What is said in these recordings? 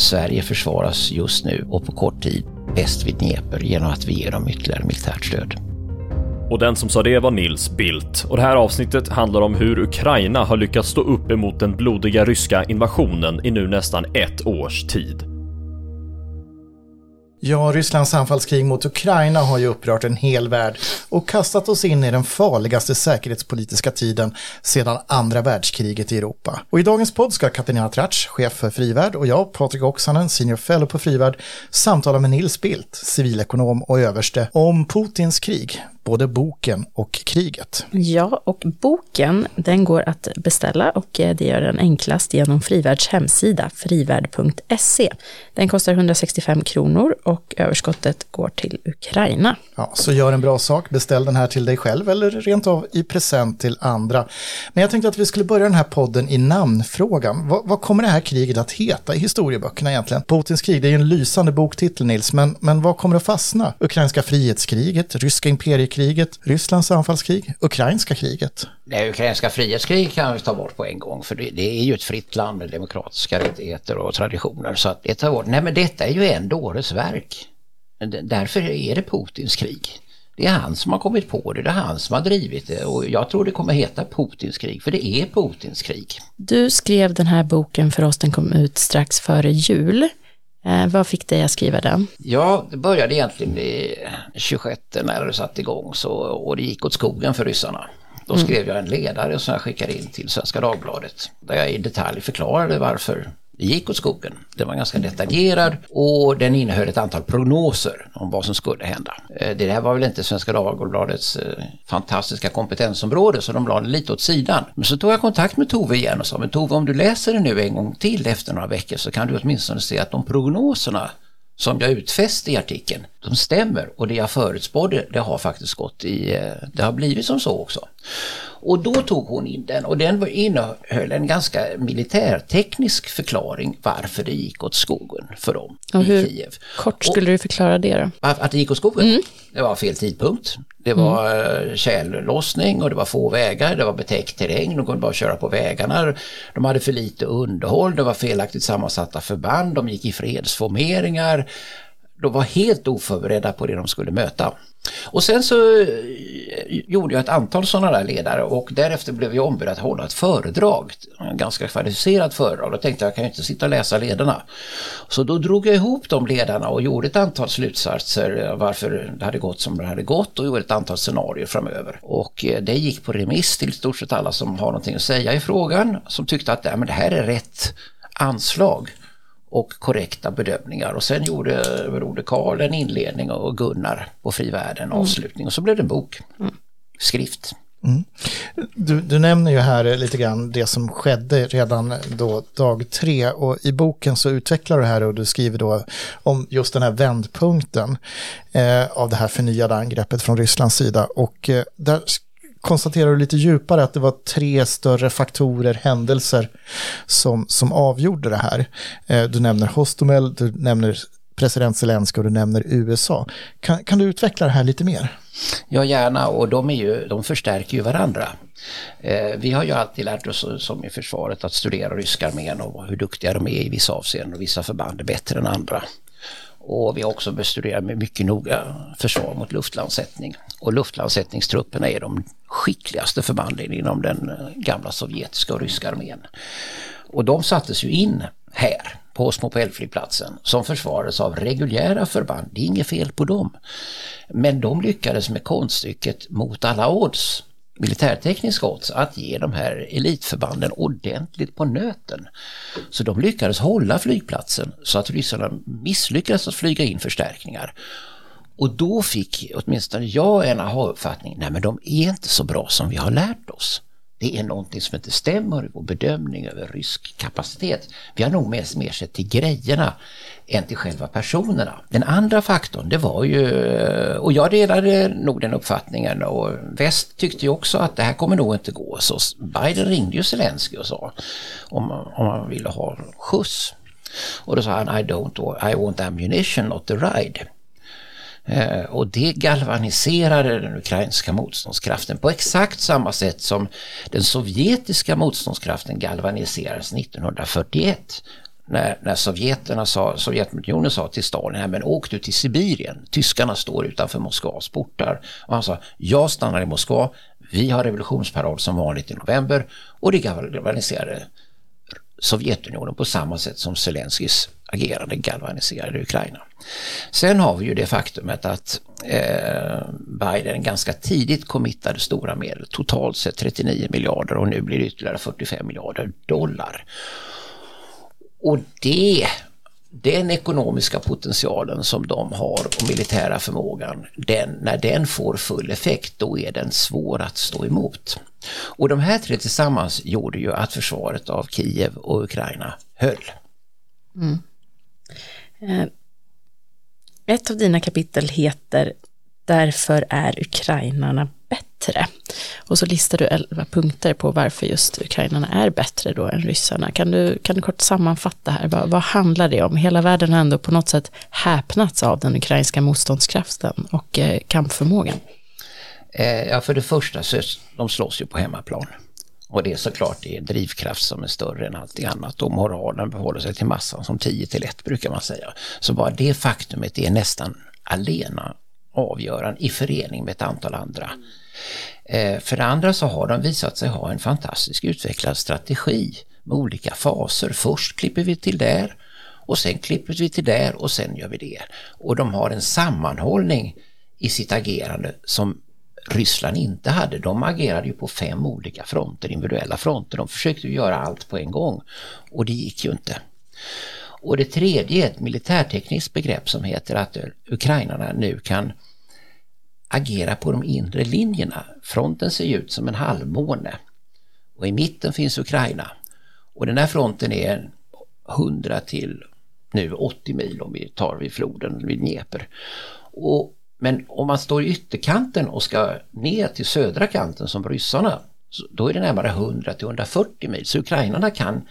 Sverige försvaras just nu och på kort tid bäst vid Dnepr genom att vi ger dem ytterligare militärt stöd. Och den som sa det var Nils Bildt. Och det här avsnittet handlar om hur Ukraina har lyckats stå upp emot den blodiga ryska invasionen i nu nästan ett års tid. Ja, Rysslands anfallskrig mot Ukraina har ju upprört en hel värld och kastat oss in i den farligaste säkerhetspolitiska tiden sedan andra världskriget i Europa. Och i dagens podd ska Katarina Tratsch, chef för Frivärd, och jag, Patrik Oksanen, senior fellow på Frivärd, samtala med Nils Bildt, civilekonom och överste, om Putins krig, både boken och kriget. Ja, och boken den går att beställa och eh, det gör den enklast genom Frivärds hemsida, frivärd.se. Den kostar 165 kronor och överskottet går till Ukraina. Ja, så gör en bra sak, beställ den här till dig själv eller rent av i present till andra. Men jag tänkte att vi skulle börja den här podden i namnfrågan. Vad, vad kommer det här kriget att heta i historieböckerna egentligen? Putins krig, det är ju en lysande boktitel Nils, men, men vad kommer att fastna? Ukrainska frihetskriget, ryska imperiekriget, Rysslands anfallskrig, ukrainska kriget? Det ukrainska frihetskriget kan vi ta bort på en gång för det, det är ju ett fritt land med demokratiska rättigheter och traditioner. Så att det tar bort. Nej men detta är ju en dåres verk. Därför är det Putins krig. Det är han som har kommit på det, det är han som har drivit det och jag tror det kommer heta Putins krig, för det är Putins krig. Du skrev den här boken för oss, den kom ut strax före jul. Eh, vad fick dig att skriva den? Ja, det började egentligen i 26 när det satte igång så, och det gick åt skogen för ryssarna. Då mm. skrev jag en ledare som jag skickade in till Svenska Dagbladet där jag i detalj förklarade varför det gick åt skogen. Den var ganska detaljerad och den innehöll ett antal prognoser om vad som skulle hända. Eh, det där var väl inte Svenska Dagbladets eh, fantastiska kompetensområde så de la det lite åt sidan. Men så tog jag kontakt med Tove igen och sa, men Tove om du läser det nu en gång till efter några veckor så kan du åtminstone se att de prognoserna som jag utfäste i artikeln, de stämmer och det jag förutspådde det har faktiskt gått i, eh, det har blivit som så också. Och då tog hon in den och den innehöll en ganska militärteknisk förklaring varför det gick åt skogen för dem och i hur Kiev. Kort skulle och, du förklara det då? Att det gick åt skogen? Mm. Det var fel tidpunkt. Det var mm. tjällossning och det var få vägar, det var betäckt terräng, de kunde bara köra på vägarna. De hade för lite underhåll, det var felaktigt sammansatta förband, de gick i fredsformeringar. De var helt oförberedda på det de skulle möta. Och sen så eh, gjorde jag ett antal sådana där ledare och därefter blev jag ombedd att hålla ett föredrag, Ett ganska kvalificerat föredrag. Då tänkte jag, jag kan ju inte sitta och läsa ledarna. Så då drog jag ihop de ledarna och gjorde ett antal slutsatser eh, varför det hade gått som det hade gått och gjorde ett antal scenarier framöver. Och eh, det gick på remiss till stort sett alla som har någonting att säga i frågan, som tyckte att men det här är rätt anslag och korrekta bedömningar. Och sen gjorde Broder Karl en inledning och Gunnar på Frivärden en mm. avslutning och så blev det en bok. Mm. Skrift. Mm. Du, du, nämner ju här lite grann det som skedde redan då dag tre och i boken så utvecklar du här och du skriver då om just den här vändpunkten eh, av det här förnyade angreppet från Rysslands sida och eh, där konstaterar du lite djupare att det var tre större faktorer, händelser som, som avgjorde det här. Eh, du nämner Hostomel, du nämner president Zelenskyj och du nämner USA. Kan, kan du utveckla det här lite mer? Ja, gärna och de, är ju, de förstärker ju varandra. Eh, vi har ju alltid lärt oss som i försvaret att studera ryska armén och hur duktiga de är i vissa avseenden och vissa förband är bättre än andra. Och vi har också bestuderat med mycket noga försvar mot luftlandsättning. Och luftlandsättningstrupperna är de skickligaste förbanden inom den eh, gamla sovjetiska och ryska armén. Och de sattes ju in här på Osmopelflygplatsen som försvarades av reguljära förband. Det är inget fel på dem. Men de lyckades med konststycket mot alla odds militärtekniska odds att ge de här elitförbanden ordentligt på nöten. Så de lyckades hålla flygplatsen så att ryssarna misslyckades att flyga in förstärkningar. Och då fick åtminstone jag en aha-uppfattning, nej men de är inte så bra som vi har lärt oss. Det är någonting som inte stämmer i vår bedömning över rysk kapacitet. Vi har nog mest mer sett till grejerna än till själva personerna. Den andra faktorn det var ju, och jag delade nog den uppfattningen och väst tyckte ju också att det här kommer nog inte gå. Så Biden ringde ju Zelensky och sa om, om han ville ha skjuts. Och då sa han I don't, I want ammunition not the ride. Eh, och det galvaniserade den ukrainska motståndskraften på exakt samma sätt som den sovjetiska motståndskraften galvaniserades 1941 när, när Sovjeterna sa, Sovjetunionen sa till Stalin, men åk du till Sibirien, tyskarna står utanför Moskvas portar. Och han sa, jag stannar i Moskva, vi har revolutionsparad som vanligt i november. Och det galvaniserade Sovjetunionen på samma sätt som Zelenskyjs agerande galvaniserade Ukraina. Sen har vi ju det faktumet att eh, Biden ganska tidigt committade stora medel, totalt sett 39 miljarder och nu blir det ytterligare 45 miljarder dollar. Och det den ekonomiska potentialen som de har och militära förmågan, den, när den får full effekt då är den svår att stå emot. Och de här tre tillsammans gjorde ju att försvaret av Kiev och Ukraina höll. Mm. Eh, ett av dina kapitel heter Därför är ukrainarna bättre. Och så listar du elva punkter på varför just ukrainarna är bättre då än ryssarna. Kan du, kan du kort sammanfatta här, vad, vad handlar det om? Hela världen har ändå på något sätt häpnats av den ukrainska motståndskraften och eh, kampförmågan. Eh, ja, för det första så de slåss ju på hemmaplan. Och det är såklart det är drivkraft som är större än allting annat och moralen behåller sig till massan som 10 till 1 brukar man säga. Så bara det faktumet är nästan alena avgörande i förening med ett antal andra. Eh, för det andra så har de visat sig ha en fantastisk utvecklad strategi med olika faser. Först klipper vi till där och sen klipper vi till där och sen gör vi det. Och de har en sammanhållning i sitt agerande som Ryssland inte hade. De agerade ju på fem olika fronter, individuella fronter. De försökte göra allt på en gång och det gick ju inte. Och det tredje är ett militärtekniskt begrepp som heter att ukrainarna nu kan agera på de inre linjerna. Fronten ser ut som en halvmåne och i mitten finns Ukraina. Och den här fronten är 100 till nu 80 mil om vi tar vid floden vid Dnepr. Och, men om man står i ytterkanten och ska ner till södra kanten som ryssarna, då är det närmare 100 till 140 mil. Så ukrainarna kan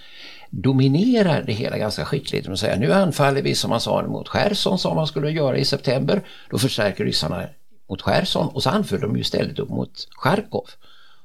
dominera det hela ganska skickligt De säga nu anfaller vi som man sa mot Cherson som man skulle göra i september. Då förstärker ryssarna mot Cherson och så anföll de ju istället upp mot Charkov.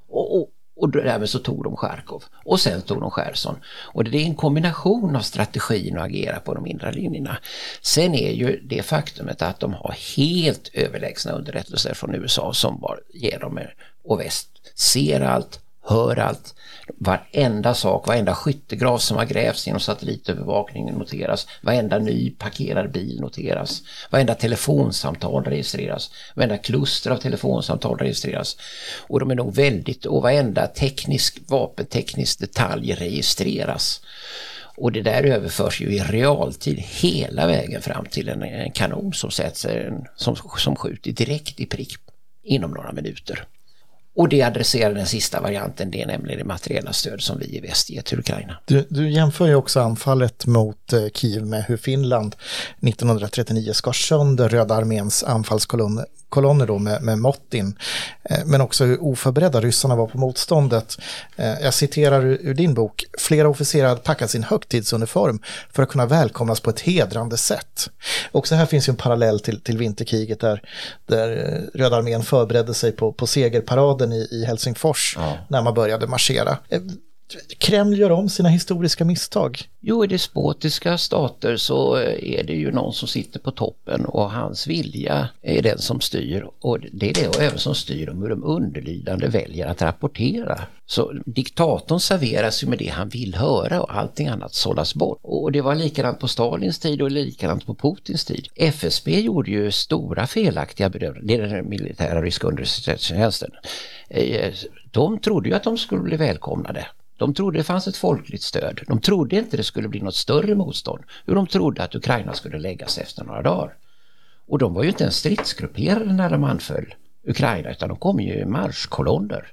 Och, och, och därmed så tog de Charkov och sen tog de Cherson. Och det är en kombination av strategin att agera på de inre linjerna. Sen är ju det faktumet att de har helt överlägsna underrättelser från USA som bara ger dem och väst ser allt, hör allt. Varenda sak, varenda skyttegrav som har grävts genom satellitövervakningen noteras. Varenda ny parkerad bil noteras. Varenda telefonsamtal registreras. Varenda kluster av telefonsamtal registreras. Och de är nog väldigt, och varenda teknisk, vapenteknisk detalj registreras. Och det där överförs ju i realtid hela vägen fram till en, en kanon som sätts, en, som, som skjuter direkt i prick inom några minuter. Och det adresserar den sista varianten, det är nämligen det materiella stöd som vi i väst ger till Ukraina. Du, du jämför ju också anfallet mot Kiev med hur Finland 1939 skar sönder Röda arméns anfallskolonner kolonner då med, med Mottin, eh, men också hur oförberedda ryssarna var på motståndet. Eh, jag citerar ur, din bok, flera officerare hade packat sin högtidsuniform för att kunna välkomnas på ett hedrande sätt. Också här finns ju en parallell till, till vinterkriget där, där eh, Röda armén förberedde sig på, på segerparaden i, i Helsingfors ja. när man började marschera. Kreml gör om sina historiska misstag? Jo, i despotiska stater så eh, är det ju någon som sitter på toppen och hans vilja är den som styr. Och det är det även som styr om hur de underlydande väljer att rapportera. Så diktatorn serveras ju med det han vill höra och allting annat sållas bort. Och det var likadant på Stalins tid och likadant på Putins tid. FSB gjorde ju stora felaktiga bedömningar, det är den militära ryska underrättelsetjänsten. Eh, de trodde ju att de skulle bli välkomnade. De trodde det fanns ett folkligt stöd. De trodde inte det skulle bli något större motstånd. De trodde att Ukraina skulle läggas efter några dagar. Och de var ju inte ens stridsgrupperade när de anföll Ukraina utan de kom ju i marschkolonner.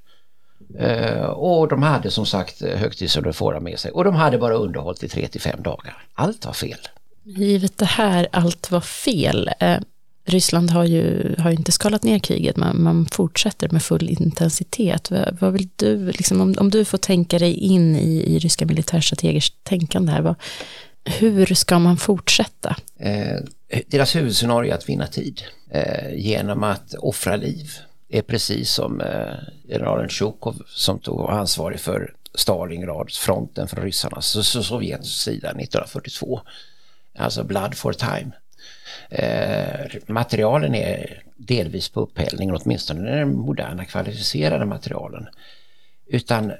Eh, och de hade som sagt högtidsuniformer med sig och de hade bara underhåll i 3 till 5 dagar. Allt var fel. Givet det här, allt var fel. Eh, Ryssland har ju har inte skalat ner kriget, men man fortsätter med full intensitet. Vad, vad vill du, liksom, om, om du får tänka dig in i, i ryska militärstrategers tänkande här, vad, hur ska man fortsätta? Eh, deras huvudscenario är att vinna tid eh, genom att offra liv. Det är precis som eh, generalen Tjukov som tog ansvarig för Stalingrad, fronten från ryssarnas, och Sovjets sida 1942. Alltså blood for time. Eh, materialen är delvis på upphällningen, åtminstone den moderna kvalificerade materialen. Utan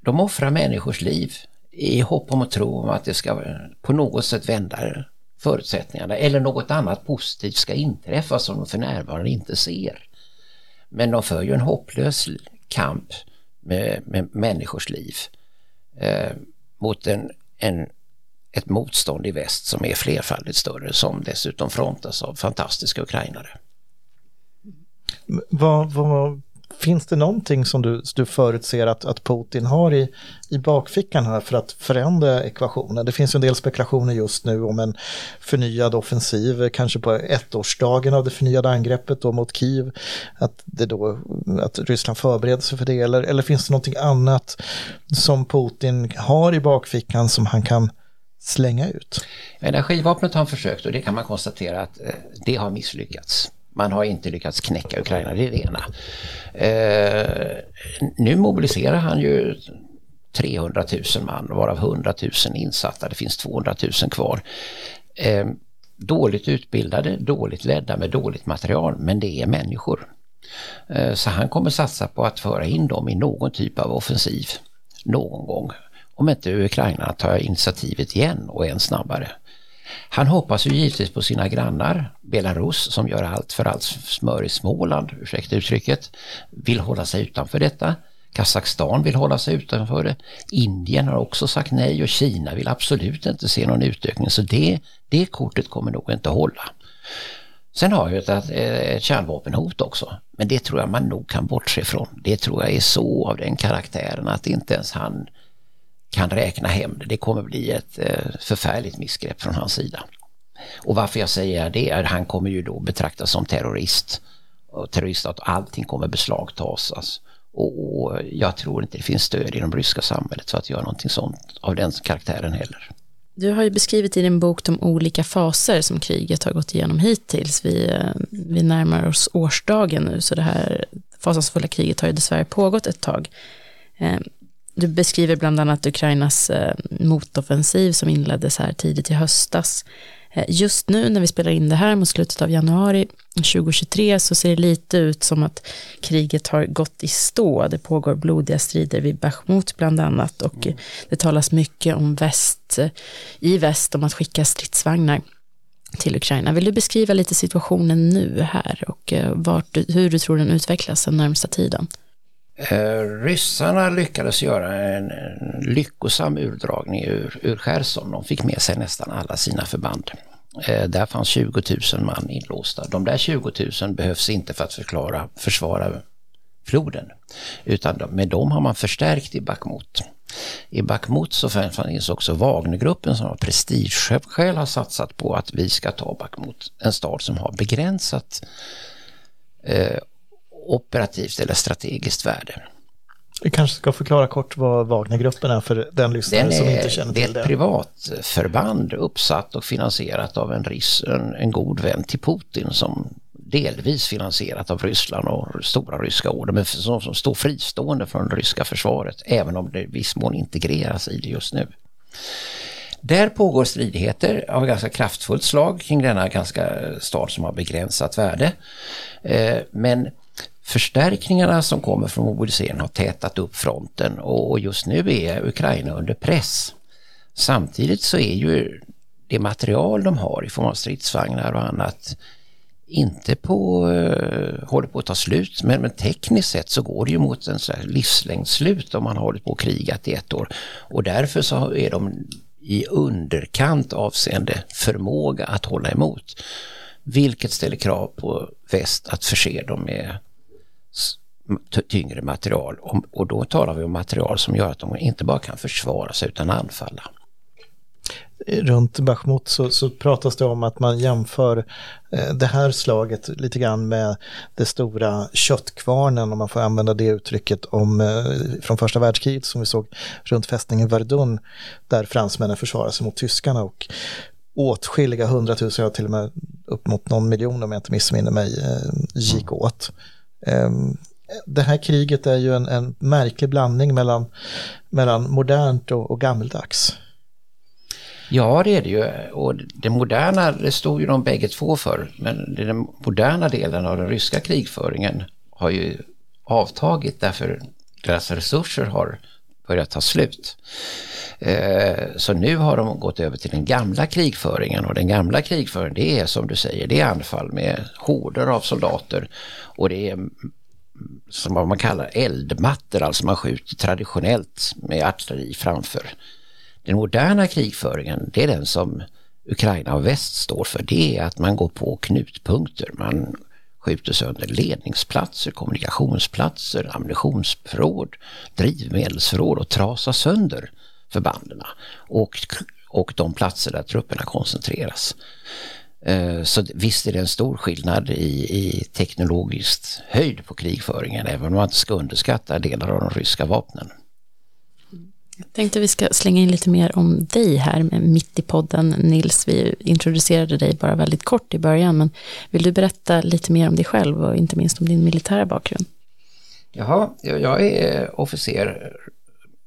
de offrar människors liv i hopp om och tro om att det ska på något sätt vända förutsättningarna eller något annat positivt ska inträffa som de för närvarande inte ser. Men de för ju en hopplös kamp med, med människors liv eh, mot en, en, ett motstånd i väst som är flerfaldigt större som dessutom frontas av fantastiska ukrainare. Vad, vad, Finns det någonting som du, du förutser att, att Putin har i, i bakfickan här för att förändra ekvationen? Det finns en del spekulationer just nu om en förnyad offensiv, kanske på ettårsdagen av det förnyade angreppet då mot Kiev, att, det då, att Ryssland förbereder sig för det, eller, eller finns det någonting annat som Putin har i bakfickan som han kan slänga ut? Energivapnet har han försökt och det kan man konstatera att eh, det har misslyckats. Man har inte lyckats knäcka Ukraina, det är det ena. Eh, nu mobiliserar han ju 300 000 man, varav 100 000 insatta. Det finns 200 000 kvar. Eh, dåligt utbildade, dåligt ledda med dåligt material, men det är människor. Eh, så han kommer satsa på att föra in dem i någon typ av offensiv någon gång. Om inte Ukraina tar initiativet igen och än snabbare. Han hoppas ju givetvis på sina grannar, Belarus som gör allt för allt smör i Småland, ursäkta uttrycket, vill hålla sig utanför detta. Kazakstan vill hålla sig utanför det. Indien har också sagt nej och Kina vill absolut inte se någon utökning så det, det kortet kommer nog inte hålla. Sen har vi ett, ett kärnvapenhot också, men det tror jag man nog kan bortse ifrån. Det tror jag är så av den karaktären att inte ens han kan räkna hem det. Det kommer bli ett eh, förfärligt missgrepp från hans sida. Och varför jag säger det är att han kommer ju då betraktas som terrorist. Och terrorist att allting kommer beslagtas. Alltså. Och, och jag tror inte det finns stöd i de ryska samhället för att göra någonting sånt av den karaktären heller. Du har ju beskrivit i din bok de olika faser som kriget har gått igenom hittills. Vi, eh, vi närmar oss årsdagen nu, så det här fasansfulla kriget har ju dessvärre pågått ett tag. Eh, du beskriver bland annat Ukrainas eh, motoffensiv som inleddes här tidigt i höstas. Eh, just nu när vi spelar in det här mot slutet av januari 2023 så ser det lite ut som att kriget har gått i stå. Det pågår blodiga strider vid Bachmut bland annat och mm. det talas mycket om väst, eh, i väst om att skicka stridsvagnar till Ukraina. Vill du beskriva lite situationen nu här och vart, hur du tror den utvecklas den närmsta tiden? Eh, ryssarna lyckades göra en, lyckosam urdragning ur, ur Cherson. De fick med sig nästan alla sina förband. Eh, där fanns 20 000 man inlåsta. De där 20 000 behövs inte för att förklara, försvara floden. Utan med dem har man förstärkt i Bakhmut. I Bakhmut så finns också Wagnergruppen som av prestigeskäl har satsat på att vi ska ta Bakhmut, en stad som har begränsat eh, operativt eller strategiskt värde. Vi kanske ska förklara kort vad Wagnergruppen är för den lyssnare som inte känner till det. Det är ett privatförband uppsatt och finansierat av en, ris, en, en god vän till Putin som delvis finansierat av Ryssland och stora ryska order men som, som står fristående från det ryska försvaret även om det i viss mån integreras i det just nu. Där pågår stridigheter av ganska kraftfullt slag kring denna ganska stad som har begränsat värde. Eh, men Förstärkningarna som kommer från mobiliseringen har tätat upp fronten och just nu är Ukraina under press. Samtidigt så är ju det material de har i form av stridsvagnar och annat inte på, eh, håller på att ta slut men, men tekniskt sett så går det ju mot en livslängdsslut om man har hållit på och krigat i ett år. Och därför så är de i underkant avseende förmåga att hålla emot. Vilket ställer krav på väst att förse dem med tyngre material och då talar vi om material som gör att de inte bara kan försvara sig utan anfalla. Runt Bachmut så, så pratas det om att man jämför eh, det här slaget lite grann med det stora köttkvarnen, om man får använda det uttrycket, om, eh, från första världskriget som vi såg runt fästningen Verdun, där fransmännen försvarade sig mot tyskarna och åtskilliga hundratusen, till och med upp mot någon miljon om jag inte missminner mig, eh, gick åt. Ehm, det här kriget är ju en, en märklig blandning mellan, mellan modernt och, och gammeldags. Ja, det är det ju. Och det moderna, det stod ju de bägge två för. Men den moderna delen av den ryska krigföringen har ju avtagit därför deras resurser har börjar ta slut. Eh, så nu har de gått över till den gamla krigföringen och den gamla krigföringen det är som du säger, det är anfall med horder av soldater och det är som vad man kallar eldmattor, alltså man skjuter traditionellt med artilleri framför. Den moderna krigföringen, det är den som Ukraina och väst står för. Det är att man går på knutpunkter. Man skjuter sönder ledningsplatser, kommunikationsplatser, ammunitionsförråd, drivmedelsförråd och trasar sönder förbanden och, och de platser där trupperna koncentreras. Eh, så visst är det en stor skillnad i, i teknologiskt höjd på krigföringen även om man inte ska underskatta delar av de ryska vapnen. Jag tänkte vi ska slänga in lite mer om dig här mitt i podden. Nils, vi introducerade dig bara väldigt kort i början, men vill du berätta lite mer om dig själv och inte minst om din militära bakgrund? Jaha, jag är eh, officer,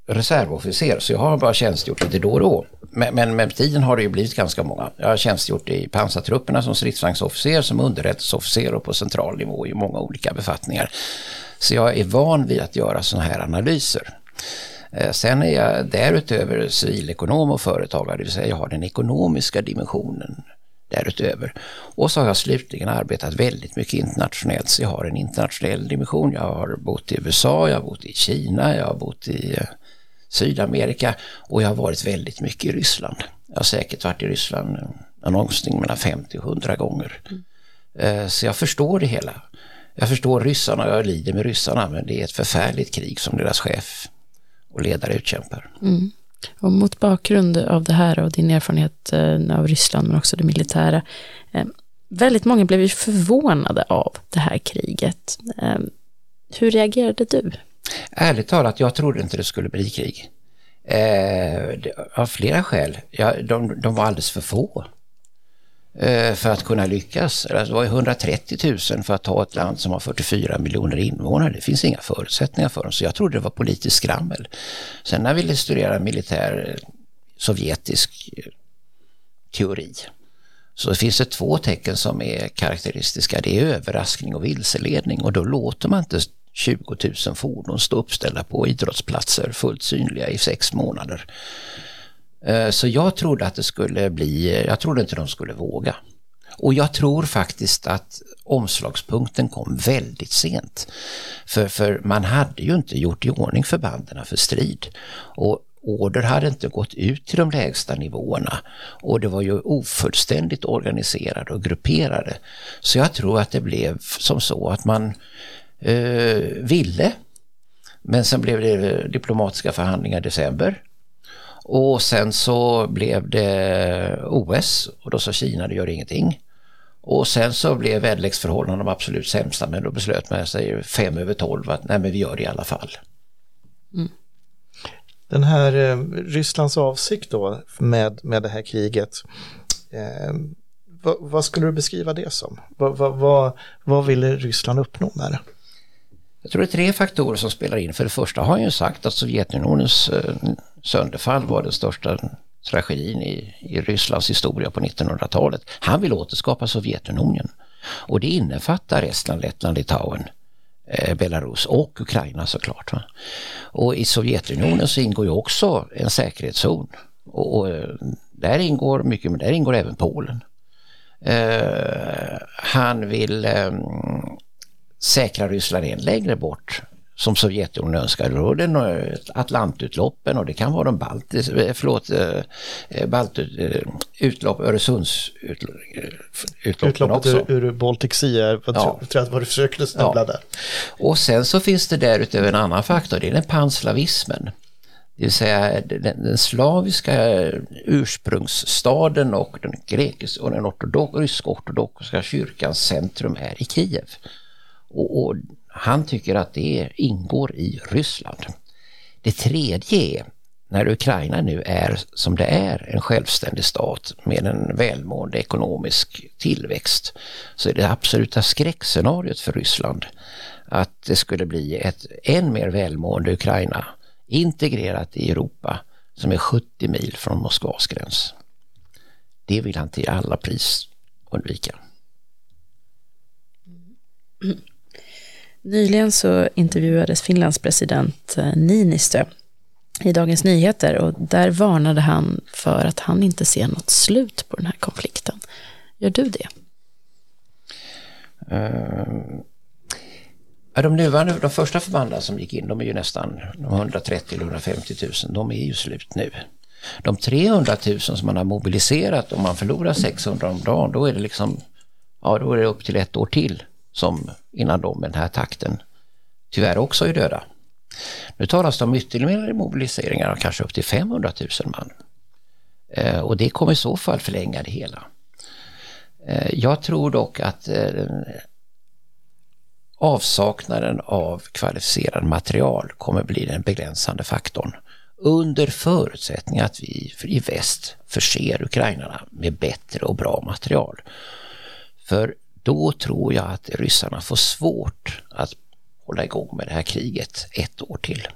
reservofficer, så jag har bara tjänstgjort lite då och då. Men, men med tiden har det ju blivit ganska många. Jag har tjänstgjort i pansartrupperna som stridsvagnsofficer, som underrättelseofficer och på central nivå i många olika befattningar. Så jag är van vid att göra sådana här analyser. Eh, sen är jag därutöver civilekonom och företagare, det vill säga jag har den ekonomiska dimensionen därutöver. Och så har jag slutligen arbetat väldigt mycket internationellt, så jag har en internationell dimension. Jag har bott i USA, jag har bott i Kina, jag har bott i eh, Sydamerika och jag har varit väldigt mycket i Ryssland. Jag har säkert varit i Ryssland eh, någonstans mellan 50 och 100 gånger. Mm. Så jag förstår det hela. Jag förstår ryssarna jag lider med ryssarna men det är ett förfärligt krig som deras chef och ledare utkämpar. Mm. Och mot bakgrund av det här och din erfarenhet eh, av Ryssland men också det militära. Eh, väldigt många blev ju förvånade av det här kriget. Eh, hur reagerade du? Ärligt talat, jag trodde inte det skulle bli krig. av flera skäl. Ja, de, de var alldeles för få. Eh, för att kunna lyckas. Alltså, det var 130 000 för att ta ett land som har 44 miljoner invånare. Det finns inga förutsättningar för dem, så jag trodde det var politiskt skrammel. Sen när jag ville studera militär eh, sovjetisk eh, teori så finns det två tecken som är karaktäristiska. Det är överraskning och vilseledning och då låter man inte 20 000 fordon stå uppställda på idrottsplatser fullt synliga i sex månader. Eh, så jag trodde att det skulle bli, jag trodde inte de skulle våga. Och jag tror faktiskt att omslagspunkten kom väldigt sent. För, för man hade ju inte gjort i ordning förbanden för strid. Och order hade inte gått ut till de lägsta nivåerna och det var ju ofullständigt organiserade och grupperade. Så jag tror att det blev som så att man eh, ville men sen blev det diplomatiska förhandlingar i december och sen så blev det OS och då sa Kina det gör ingenting. Och sen så blev väderleksförhållandena de absolut sämsta men då beslöt man sig fem över tolv att nej men vi gör det i alla fall. Mm. Den här eh, Rysslands avsikt då med, med det här kriget, eh, vad, vad, skulle du beskriva det som? Vad, vad, vad, vad ville Ryssland uppnå med det? Jag tror det är tre faktorer som spelar in. För det första har han ju sagt att Sovjetunionens eh, sönderfall var den största tragedin i, i Rysslands historia på 1900-talet. Han vill återskapa Sovjetunionen. Och det innefattar Estland, Lettland, Litauen, eh, Belarus och Ukraina såklart. Va? Och i Sovjetunionen så ingår ju också en säkerhetszon. Och, och eh, där ingår mycket, men där ingår även Polen. Eh, han vill eh, säkra Ryssland än längre bort som Sovjetunionen är det Atlantutloppen och det kan vara de baltiska, eh, förlåt, eh, eh, Balt, utlopp, Öresundsutloppen också. Ur, ur Baltic Sea, jag ja. tror att vad du försökte snubbla ja. där. Och sen så finns det därutöver en annan faktor, det är den panslavismen. Det vill säga den, den slaviska ursprungsstaden och den grekiska och den ortodox, ryska ortodoxa kyrkans centrum är i Kiev. Och, och han tycker att det ingår i Ryssland. Det tredje är när Ukraina nu är som det är, en självständig stat med en välmående ekonomisk tillväxt, så är det absoluta skräckscenariot för Ryssland att det skulle bli ett än mer välmående Ukraina integrerat i Europa som är 70 mil från Moskvas gräns. Det vill han till alla pris undvika. Mm. Nyligen så intervjuades Finlands president eh, Niinistö i Dagens Nyheter och där varnade han för att han inte ser något slut på den här konflikten. Gör du det? Uh, de nuvarande, de första förbanden som gick in, de är ju nästan 130 150 000, de är ju slut nu. De 300 000 som man har mobiliserat, om man förlorar 600 om dagen, då är det liksom, ja då är det upp till ett år till som innan de med den här takten tyvärr också är döda. Nu talas det om ytterligare mobiliseringar, av kanske upp till 500 000 man. Eh, och det kommer i så fall förlänga det hela. Eh, jag tror dock att eh, avsaknaden av kvalificerad material kommer bli den begränsande faktorn under förutsättning att vi i väst förser ukrainarna med bättre och bra material. För då tror jag att ryssarna får svårt att hålla igång med det här kriget ett år till.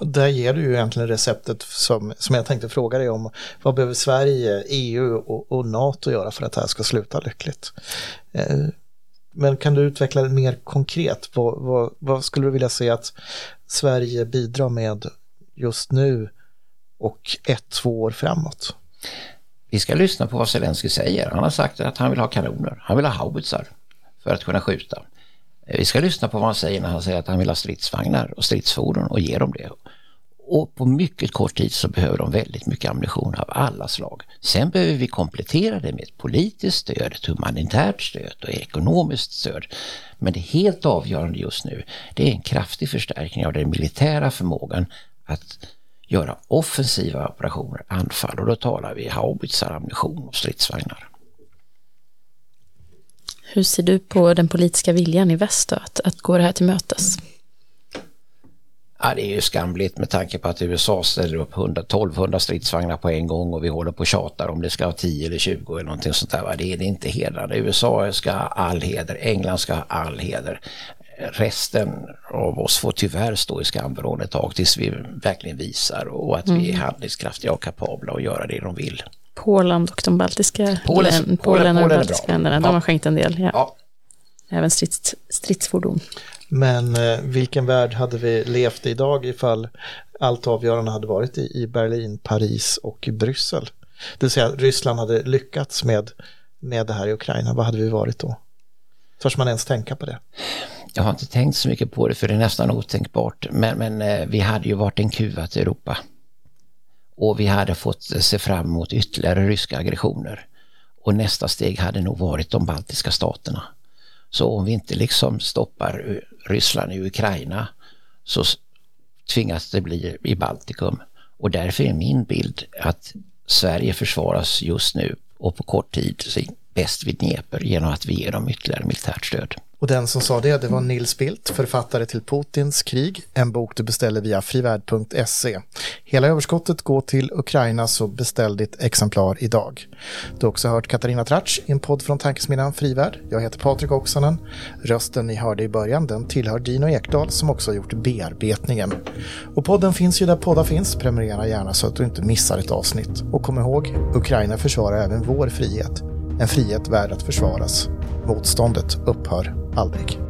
Där ger du ju egentligen receptet som, som jag tänkte fråga dig om. Vad behöver Sverige, EU och, och NATO göra för att det här ska sluta lyckligt? Eh, men kan du utveckla det mer konkret? Vad, vad, vad, skulle du vilja se att Sverige bidrar med just nu och ett, två år framåt? Vi ska lyssna på vad Zelensky säger. Han har sagt att han vill ha kanoner, han vill ha haubitsar för att kunna skjuta. Eh, vi ska lyssna på vad han säger när han säger att han vill ha stridsvagnar och stridsfordon och ge dem det. Och på mycket kort tid så behöver de väldigt mycket ammunition av alla slag. Sen behöver vi komplettera det med ett politiskt stöd, ett humanitärt stöd och ekonomiskt stöd. Men det helt avgörande just nu, det är en kraftig förstärkning av den militära förmågan att göra offensiva operationer, anfall och då talar vi haubitsar, ammunition och stridsvagnar. Hur ser du på den politiska viljan i väst då, att, att gå det här till mötes? Ja, det är ju skamligt med tanke på att USA ställer upp 100, 1200 stridsvagnar på en gång och vi håller på och tjatar om det ska ha 10 eller 20 eller någonting sånt där. Det är inte hedrande. USA ska ha all heder, England ska ha all heder. Resten av oss får tyvärr stå i skamvrån ett tag tills vi verkligen visar och att mm. vi är handlingskraftiga och kapabla att göra det de vill. Polen och de baltiska Polen, Polen, Polen och de baltiska länderna, ja. de har skänkt en del. Ja. ja. Även strids, stridsfordon. Men eh, vilken värld hade vi levt i idag ifall allt avgörande hade varit i, i Berlin, Paris och Bryssel? Det vill säga Ryssland hade lyckats med, med det här i Ukraina, vad hade vi varit då? Törs man ens tänka på det? Jag har inte tänkt så mycket på det för det är nästan otänkbart. Men, men eh, vi hade ju varit en kuva till Europa. Och vi hade fått se fram emot ytterligare ryska aggressioner. Och nästa steg hade nog varit de baltiska staterna. Så om vi inte liksom stoppar Ryssland i Ukraina så tvingas det bli i Baltikum. Och därför är min bild att Sverige försvaras just nu och på kort tid bäst vid Dnepr genom att vi ger dem ytterligare militärt stöd. Och den som sa det, det var Nils Bildt, författare till Putins krig, en bok du beställer via frivärd.se. Hela överskottet går till Ukraina, så beställ ditt exemplar idag. Du har också hört Katarina Tratsch i en podd från tankesmedjan Frivärd. Jag heter Patrik Oksanen. Rösten ni hörde i början, den tillhör Dino Ekdal som också har gjort bearbetningen. Och podden finns ju där poddar finns, prenumerera gärna så att du inte missar ett avsnitt. Och kom ihåg, Ukraina försvarar även vår frihet. En frihet värd att försvaras. Motståndet upphör aldrig.